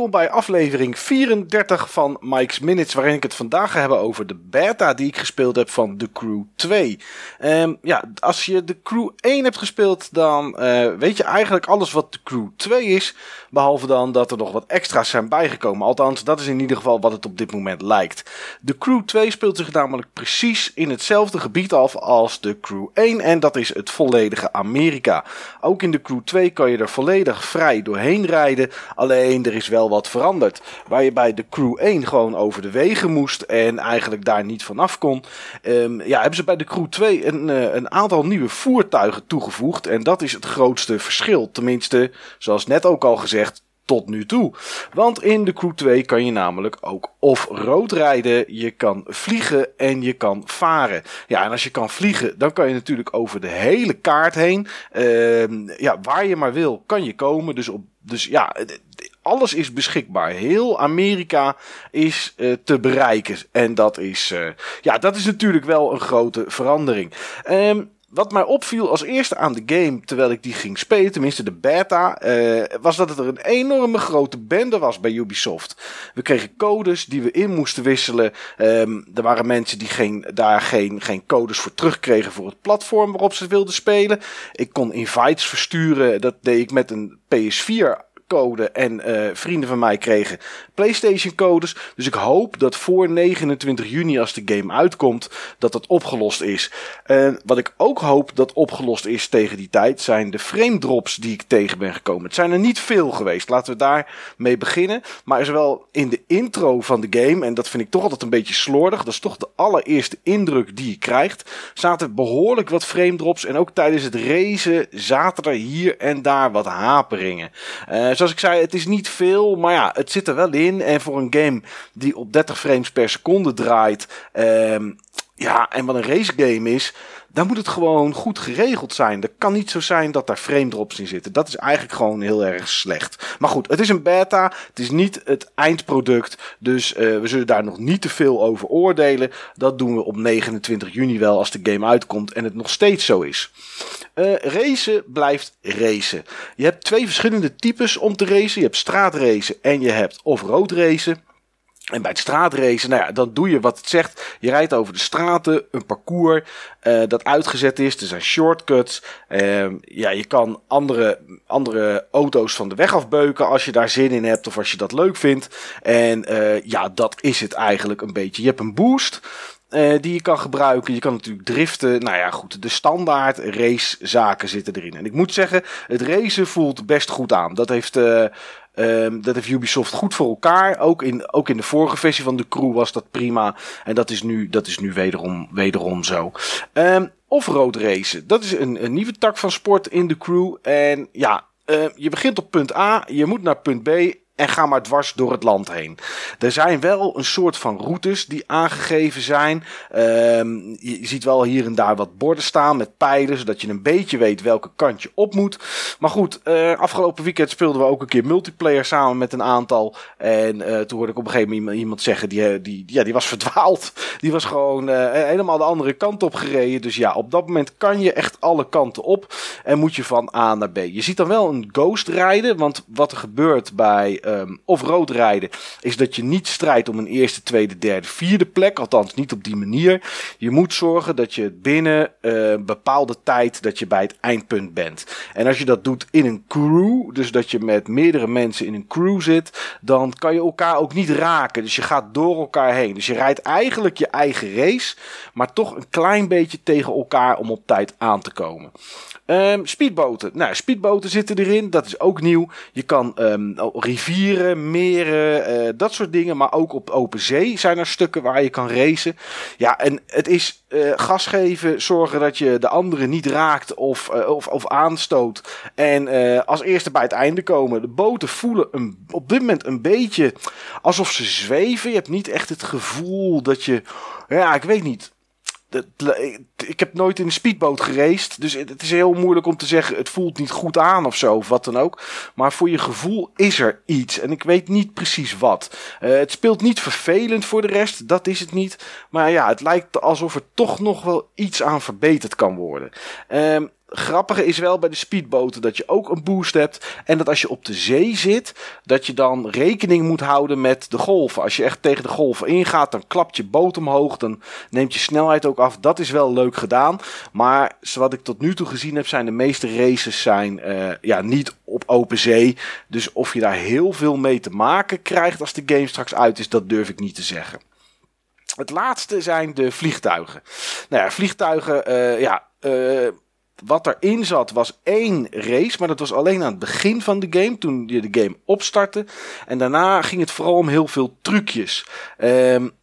welkom bij aflevering 34 van Mike's Minutes, waarin ik het vandaag ga hebben over de beta die ik gespeeld heb van The Crew 2. Um, ja, als je de Crew 1 hebt gespeeld, dan uh, weet je eigenlijk alles wat de Crew 2 is, behalve dan dat er nog wat extra's zijn bijgekomen. Althans, dat is in ieder geval wat het op dit moment lijkt. De Crew 2 speelt zich namelijk precies in hetzelfde gebied af als de Crew 1 en dat is het volledige Amerika. Ook in de Crew 2 kan je er volledig vrij doorheen rijden, alleen er is wel wat veranderd. Waar je bij de Crew 1 gewoon over de wegen moest en eigenlijk daar niet vanaf kon. Um, ja, hebben ze bij de Crew 2 een, uh, een aantal nieuwe voertuigen toegevoegd. En dat is het grootste verschil. Tenminste, zoals net ook al gezegd, tot nu toe. Want in de Crew 2 kan je namelijk ook off-road rijden, je kan vliegen en je kan varen. Ja, en als je kan vliegen, dan kan je natuurlijk over de hele kaart heen. Uh, ja, waar je maar wil, kan je komen. Dus, op, dus ja, alles is beschikbaar. Heel Amerika is uh, te bereiken. En dat is, uh, ja, dat is natuurlijk wel een grote verandering. Um, wat mij opviel als eerste aan de game, terwijl ik die ging spelen, tenminste de beta, uh, was dat het er een enorme grote bende was bij Ubisoft. We kregen codes die we in moesten wisselen. Um, er waren mensen die geen, daar geen, geen codes voor terugkregen voor het platform waarop ze wilden spelen. Ik kon invites versturen, dat deed ik met een PS4 code en uh, vrienden van mij kregen PlayStation codes. Dus ik hoop dat voor 29 juni als de game uitkomt, dat dat opgelost is. En wat ik ook hoop dat opgelost is tegen die tijd, zijn de frame drops die ik tegen ben gekomen. Het zijn er niet veel geweest. Laten we daar mee beginnen. Maar is wel in de intro van de game, en dat vind ik toch altijd een beetje slordig, dat is toch de allereerste indruk die je krijgt, zaten behoorlijk wat frame drops. En ook tijdens het racen zaten er hier en daar wat haperingen. Uh, zoals ik zei, het is niet veel, maar ja, het zit er wel in. En voor een game die op 30 frames per seconde draait, um, ja, en wat een race game is, dan moet het gewoon goed geregeld zijn. Er kan niet zo zijn dat daar frame drops in zitten. Dat is eigenlijk gewoon heel erg slecht. Maar goed, het is een beta. Het is niet het eindproduct. Dus uh, we zullen daar nog niet te veel over oordelen. Dat doen we op 29 juni wel als de game uitkomt en het nog steeds zo is. Uh, racen blijft racen. Je hebt twee verschillende types om te racen. Je hebt straatracen en je hebt off-road racen. En bij het straatracen, nou ja, dan doe je wat het zegt. Je rijdt over de straten, een parcours uh, dat uitgezet is. Er zijn shortcuts. Uh, ja, je kan andere, andere auto's van de weg afbeuken als je daar zin in hebt of als je dat leuk vindt. En uh, ja, dat is het eigenlijk een beetje. Je hebt een boost. Uh, die je kan gebruiken. Je kan natuurlijk driften. Nou ja, goed. De standaard racezaken zitten erin. En ik moet zeggen, het racen voelt best goed aan. Dat heeft, um, dat heeft Ubisoft goed voor elkaar. Ook in, ook in de vorige versie van de crew was dat prima. En dat is nu, dat is nu wederom, wederom zo. Um, Offroad racen. Dat is een, een nieuwe tak van sport in de crew. En ja, uh, je begint op punt A. Je moet naar punt B en ga maar dwars door het land heen. Er zijn wel een soort van routes die aangegeven zijn. Um, je ziet wel hier en daar wat borden staan met pijlen, zodat je een beetje weet welke kant je op moet. Maar goed, uh, afgelopen weekend speelden we ook een keer multiplayer samen met een aantal. En uh, toen hoorde ik op een gegeven moment iemand zeggen, die, die, ja, die was verdwaald. Die was gewoon helemaal de andere kant op gereden. Dus ja, op dat moment kan je echt alle kanten op en moet je van A naar B. Je ziet dan wel een ghost rijden, want wat er gebeurt bij um, of rood rijden, is dat je niet strijdt om een eerste, tweede, derde, vierde plek. Althans, niet op die manier. Je moet zorgen dat je binnen uh, bepaalde tijd dat je bij het eindpunt bent. En als je dat doet in een crew, dus dat je met meerdere mensen in een crew zit, dan kan je elkaar ook niet raken. Dus je gaat door elkaar heen. Dus je rijdt eigenlijk je eigen race, maar toch een klein beetje tegen elkaar om op tijd aan te komen. Um, speedboten. Nou, speedboten zitten erin. Dat is ook nieuw. Je kan um, rivieren, meren, uh, dat soort dingen. Maar ook op open zee zijn er stukken waar je kan racen. Ja, en het is uh, gas geven, zorgen dat je de anderen niet raakt of, uh, of, of aanstoot. En als eerste bij het einde komen. De boten voelen een, op dit moment een beetje alsof ze zweven. Je hebt niet echt het gevoel dat je... Ja, ik weet niet ik heb nooit in een speedboot gereisd. Dus het is heel moeilijk om te zeggen. Het voelt niet goed aan of zo. Of wat dan ook. Maar voor je gevoel is er iets. En ik weet niet precies wat. Uh, het speelt niet vervelend voor de rest. Dat is het niet. Maar ja, het lijkt alsof er toch nog wel iets aan verbeterd kan worden. Uh, grappige is wel bij de speedboten dat je ook een boost hebt. En dat als je op de zee zit, dat je dan rekening moet houden met de golven. Als je echt tegen de golven ingaat, dan klapt je boot omhoog. Dan neemt je snelheid ook af. Dat is wel leuk gedaan. Maar wat ik tot nu toe gezien heb, zijn de meeste races zijn, uh, ja, niet op open zee. Dus of je daar heel veel mee te maken krijgt als de game straks uit is, dat durf ik niet te zeggen. Het laatste zijn de vliegtuigen. Nou ja, vliegtuigen, uh, ja. Uh, wat erin zat was één race, maar dat was alleen aan het begin van de game, toen je de game opstartte. En daarna ging het vooral om heel veel trucjes. Um,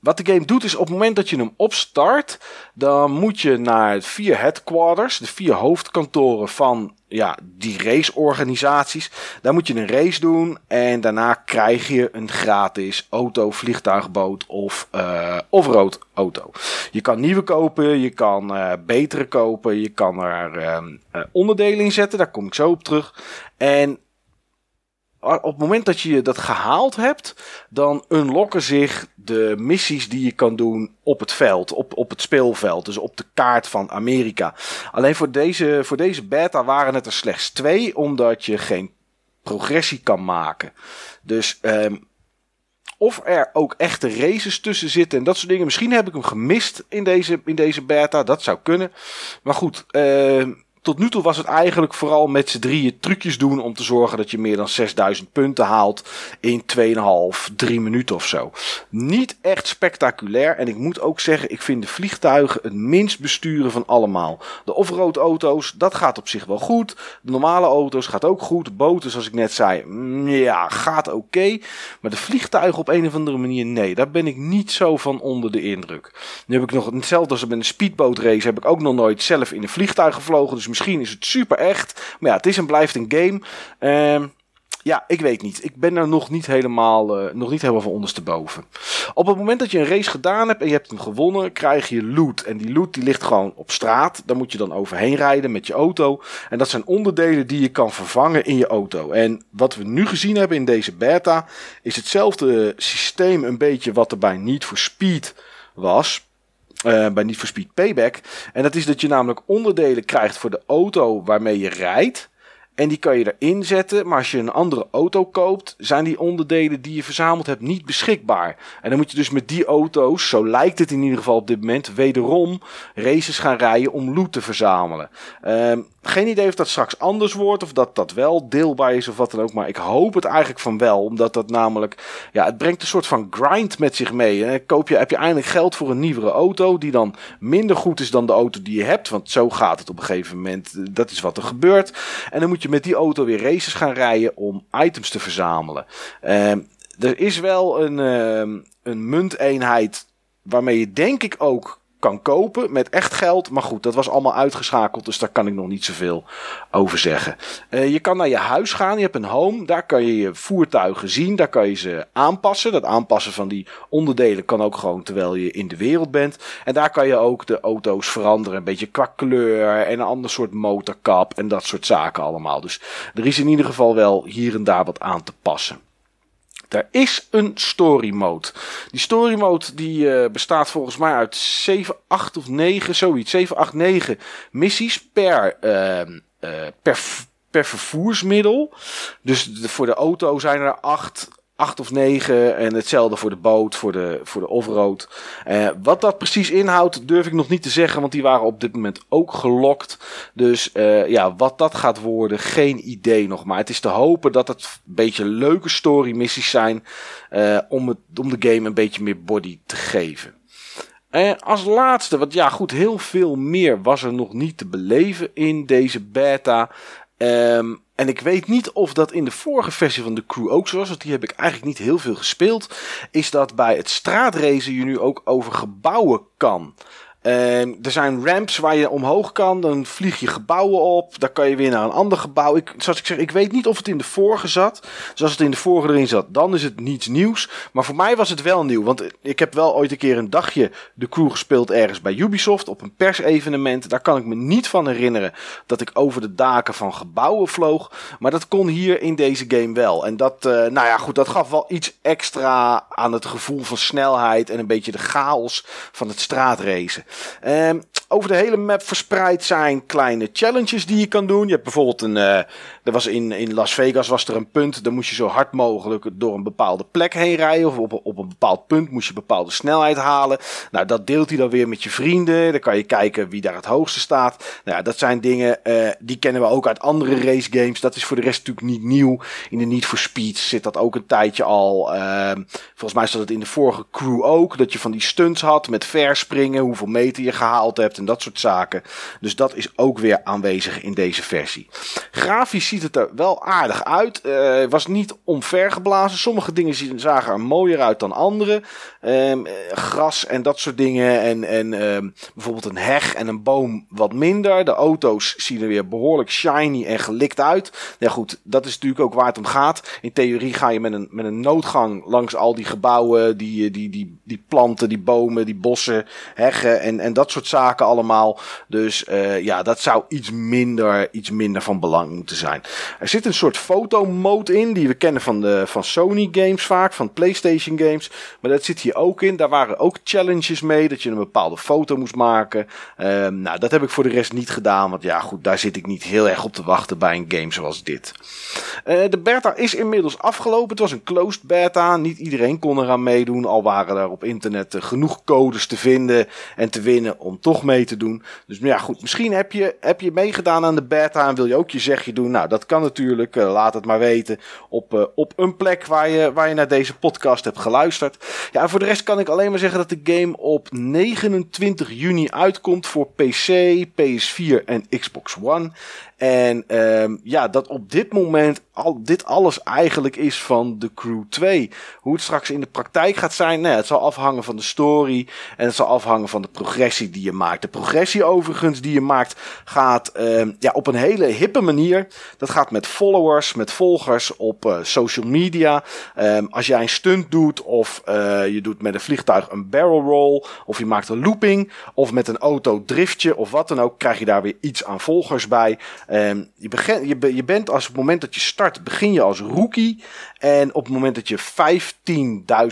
wat de game doet is op het moment dat je hem opstart, dan moet je naar vier headquarters, de vier hoofdkantoren van ja, die raceorganisaties. Daar moet je een race doen en daarna krijg je een gratis auto, vliegtuigboot of uh, off-road auto. Je kan nieuwe kopen, je kan uh, betere kopen, je kan er uh, onderdelen in zetten, daar kom ik zo op terug. En op het moment dat je dat gehaald hebt, dan unlocken zich de missies die je kan doen op het veld, op, op het speelveld, dus op de kaart van Amerika. Alleen voor deze, voor deze beta waren het er slechts twee, omdat je geen progressie kan maken. Dus um, of er ook echte races tussen zitten en dat soort dingen. Misschien heb ik hem gemist in deze, in deze beta, dat zou kunnen. Maar goed, uh, tot nu toe was het eigenlijk vooral met z'n drieën trucjes doen om te zorgen dat je meer dan 6000 punten haalt in 2,5, 3 minuten of zo. Niet echt spectaculair en ik moet ook zeggen, ik vind de vliegtuigen het minst besturen van allemaal. De off-road auto's, dat gaat op zich wel goed. De normale auto's gaat ook goed. Boten, zoals ik net zei, mm, ja, gaat oké. Maar de vliegtuigen op een of andere manier, nee, daar ben ik niet zo van onder de indruk. Nu heb ik nog hetzelfde als met een speedboat race, heb ik ook nog nooit zelf in een vliegtuig gevlogen. Dus misschien is het super echt. Maar ja, het is en blijft een game. Uh, ja, ik weet niet. Ik ben er nog niet helemaal, uh, nog niet helemaal van ondersteboven. Op het moment dat je een race gedaan hebt en je hebt hem gewonnen, krijg je loot. En die loot die ligt gewoon op straat. Daar moet je dan overheen rijden met je auto. En dat zijn onderdelen die je kan vervangen in je auto. En wat we nu gezien hebben in deze beta, is hetzelfde systeem een beetje wat er bij for Speed was. Uh, bij Need for Speed Payback. En dat is dat je namelijk onderdelen krijgt voor de auto waarmee je rijdt. En die kan je erin zetten. Maar als je een andere auto koopt, zijn die onderdelen die je verzameld hebt niet beschikbaar. En dan moet je dus met die auto's, zo lijkt het in ieder geval op dit moment, wederom races gaan rijden om loot te verzamelen. Uh, geen idee of dat straks anders wordt of dat dat wel deelbaar is of wat dan ook. Maar ik hoop het eigenlijk van wel. Omdat dat namelijk, ja, het brengt een soort van grind met zich mee. En koop je, heb je eindelijk geld voor een nieuwere auto die dan minder goed is dan de auto die je hebt. Want zo gaat het op een gegeven moment. Dat is wat er gebeurt. En dan moet je met die auto weer races gaan rijden om items te verzamelen. Uh, er is wel een, uh, een munteenheid waarmee je denk ik ook kan kopen met echt geld. Maar goed, dat was allemaal uitgeschakeld, dus daar kan ik nog niet zoveel over zeggen. Uh, je kan naar je huis gaan, je hebt een home, daar kan je je voertuigen zien, daar kan je ze aanpassen. Dat aanpassen van die onderdelen kan ook gewoon terwijl je in de wereld bent. En daar kan je ook de auto's veranderen, een beetje qua kleur en een ander soort motorkap en dat soort zaken allemaal. Dus er is in ieder geval wel hier en daar wat aan te passen. Er is een story mode. Die story mode die uh, bestaat volgens mij uit 7, 8 of 9, zoiets. 7, 8, 9 missies per, uh, per, per vervoersmiddel. Dus voor de auto zijn er 8 acht of negen. En hetzelfde voor de boot, voor de, voor de offroad. Uh, wat dat precies inhoudt, durf ik nog niet te zeggen. Want die waren op dit moment ook gelokt. Dus uh, ja, wat dat gaat worden, geen idee nog. Maar het is te hopen dat het een beetje leuke story missies zijn. Uh, om, het, om de game een beetje meer body te geven. En als laatste, want ja goed, heel veel meer was er nog niet te beleven in deze beta. Um, en ik weet niet of dat in de vorige versie van de crew ook zo was, want die heb ik eigenlijk niet heel veel gespeeld. Is dat bij het straatracen je nu ook over gebouwen kan. Uh, er zijn ramps waar je omhoog kan. Dan vlieg je gebouwen op. Dan kan je weer naar een ander gebouw. Ik, zoals ik zeg, ik weet niet of het in de vorige zat. Zoals het in de vorige erin zat, dan is het niets nieuws. Maar voor mij was het wel nieuw. Want ik heb wel ooit een keer een dagje de crew gespeeld ergens bij Ubisoft. Op een persevenement. Daar kan ik me niet van herinneren dat ik over de daken van gebouwen vloog. Maar dat kon hier in deze game wel. En dat, uh, nou ja, goed, dat gaf wel iets extra aan het gevoel van snelheid. En een beetje de chaos van het straatracen. Um, over de hele map verspreid zijn kleine challenges die je kan doen. Je hebt bijvoorbeeld een. Uh, er was in, in Las Vegas was er een punt. Daar moest je zo hard mogelijk door een bepaalde plek heen rijden. Of op, op een bepaald punt moest je bepaalde snelheid halen. Nou, dat deelt hij dan weer met je vrienden. Dan kan je kijken wie daar het hoogste staat. Nou, ja, dat zijn dingen uh, die kennen we ook uit andere race games. Dat is voor de rest natuurlijk niet nieuw. In de Need for Speed zit dat ook een tijdje al. Uh, volgens mij zat het in de vorige crew ook. Dat je van die stunts had met verspringen. Hoeveel meter je gehaald hebt dat soort zaken. Dus dat is ook weer aanwezig in deze versie. Grafisch ziet het er wel aardig uit. Uh, was niet omvergeblazen. Sommige dingen zagen er mooier uit dan andere. Um, gras en dat soort dingen. En, en um, bijvoorbeeld een heg en een boom wat minder. De auto's zien er weer behoorlijk shiny en gelikt uit. Ja goed, dat is natuurlijk ook waar het om gaat. In theorie ga je met een, met een noodgang langs al die gebouwen, die, die, die, die planten, die bomen, die bossen, heggen en, en dat soort zaken allemaal. Dus uh, ja, dat zou iets minder, iets minder van belang moeten zijn. Er zit een soort fotomode in, die we kennen van, de, van Sony games vaak, van PlayStation games. Maar dat zit hier ook in. Daar waren ook challenges mee, dat je een bepaalde foto moest maken. Um, nou, dat heb ik voor de rest niet gedaan, want ja goed, daar zit ik niet heel erg op te wachten bij een game zoals dit. Uh, de beta is inmiddels afgelopen. Het was een closed beta. Niet iedereen kon eraan meedoen. Al waren er op internet uh, genoeg codes te vinden en te winnen om toch mee te doen. Dus ja, goed. Misschien heb je, heb je meegedaan aan de beta en wil je ook je zegje doen. Nou, dat kan natuurlijk. Uh, laat het maar weten op, op een plek waar je, waar je naar deze podcast hebt geluisterd. Ja, voor de rest kan ik alleen maar zeggen dat de game op 29 juni uitkomt voor PC, PS4 en Xbox One. En um, ja, dat op dit moment al, dit alles eigenlijk is van The Crew 2. Hoe het straks in de praktijk gaat zijn, nou het zal afhangen van de story. En het zal afhangen van de progressie die je maakt. De progressie overigens die je maakt gaat um, ja, op een hele hippe manier. Dat gaat met followers, met volgers op uh, social media. Um, als jij een stunt doet of uh, je doet met een vliegtuig een barrel roll. Of je maakt een looping. Of met een auto driftje of wat dan ook. Krijg je daar weer iets aan volgers bij. Um, je, begin, je, je bent als op het moment dat je start, begin je als rookie. En op het moment dat je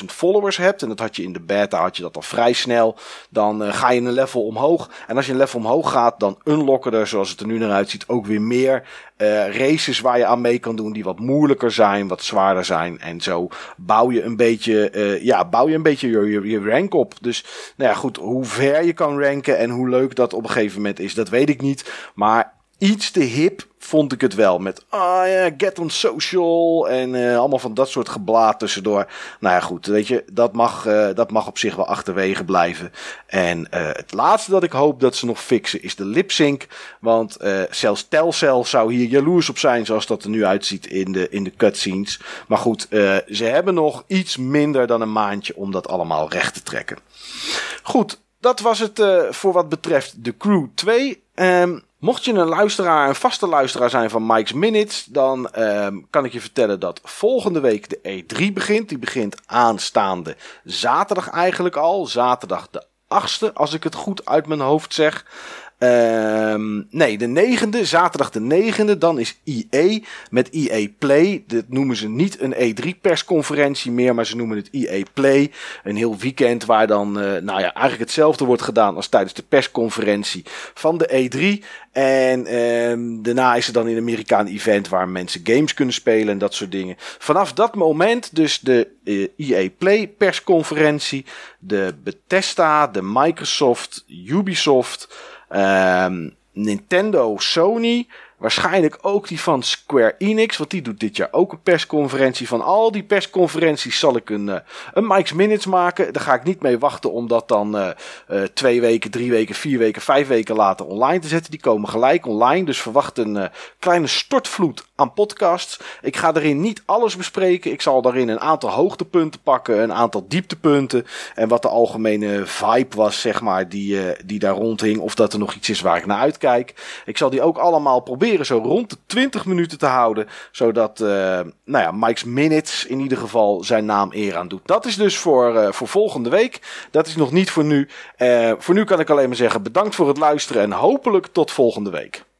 15.000 followers hebt, en dat had je in de beta, had je dat al vrij snel, dan uh, ga je een level omhoog. En als je een level omhoog gaat, dan unlocken er, zoals het er nu naar uitziet, ook weer meer uh, races waar je aan mee kan doen, die wat moeilijker zijn, wat zwaarder zijn. En zo bouw je een beetje, uh, ja, bouw je een beetje je, je rank op. Dus, nou ja, goed, hoe ver je kan ranken en hoe leuk dat op een gegeven moment is, dat weet ik niet. Maar iets te hip vond ik het wel. Met ah ja, get on social en uh, allemaal van dat soort geblaad tussendoor. Nou ja, goed, weet je, dat mag, uh, dat mag op zich wel achterwege blijven. En uh, het laatste dat ik hoop dat ze nog fixen is de lip sync. Want zelfs Telcel zou hier jaloers op zijn zoals dat er nu uitziet in de, in de cutscenes. Maar goed, ze hebben nog iets minder dan een maandje om dat allemaal recht te trekken. Goed, dat was het voor wat betreft de Crew 2. Um, Mocht je een luisteraar, een vaste luisteraar zijn van Mike's Minutes, dan um, kan ik je vertellen dat volgende week de E3 begint. Die begint aanstaande zaterdag eigenlijk al. Zaterdag de 8e, als ik het goed uit mijn hoofd zeg. Um, nee, de negende, zaterdag de negende, dan is EA met EA Play. Dat noemen ze niet een E3 persconferentie meer, maar ze noemen het EA Play. Een heel weekend waar dan, uh, nou ja, eigenlijk hetzelfde wordt gedaan als tijdens de persconferentie van de E3. En um, daarna is er dan een Amerikaan event waar mensen games kunnen spelen en dat soort dingen. Vanaf dat moment dus de eh, EA Play persconferentie, de Bethesda, de Microsoft, Ubisoft... Um, Nintendo, Sony, Waarschijnlijk ook die van Square Enix, want die doet dit jaar ook een persconferentie. Van al die persconferenties zal ik een, uh, een Mike's Minutes maken. Daar ga ik niet mee wachten om dat dan uh, uh, twee weken, drie weken, vier weken, vijf weken later online te zetten. Die komen gelijk online, dus verwacht een kleine stortvloed aan podcasts. Ik ga daarin niet alles bespreken. Ik zal daarin een aantal hoogtepunten pakken, een aantal dieptepunten. En wat de algemene vibe was, zeg maar, die, die daar rondhing. Of dat er nog iets is waar ik naar uitkijk. Ik zal die ook allemaal proberen zo rond de 20 minuten te houden. Zodat uh, nou ja, Mike's Minutes in ieder geval zijn naam eer aan doet. Dat is dus voor, uh, voor volgende week. Dat is nog niet voor nu. Uh, voor nu kan ik alleen maar zeggen bedankt voor het luisteren en hopelijk tot volgende week.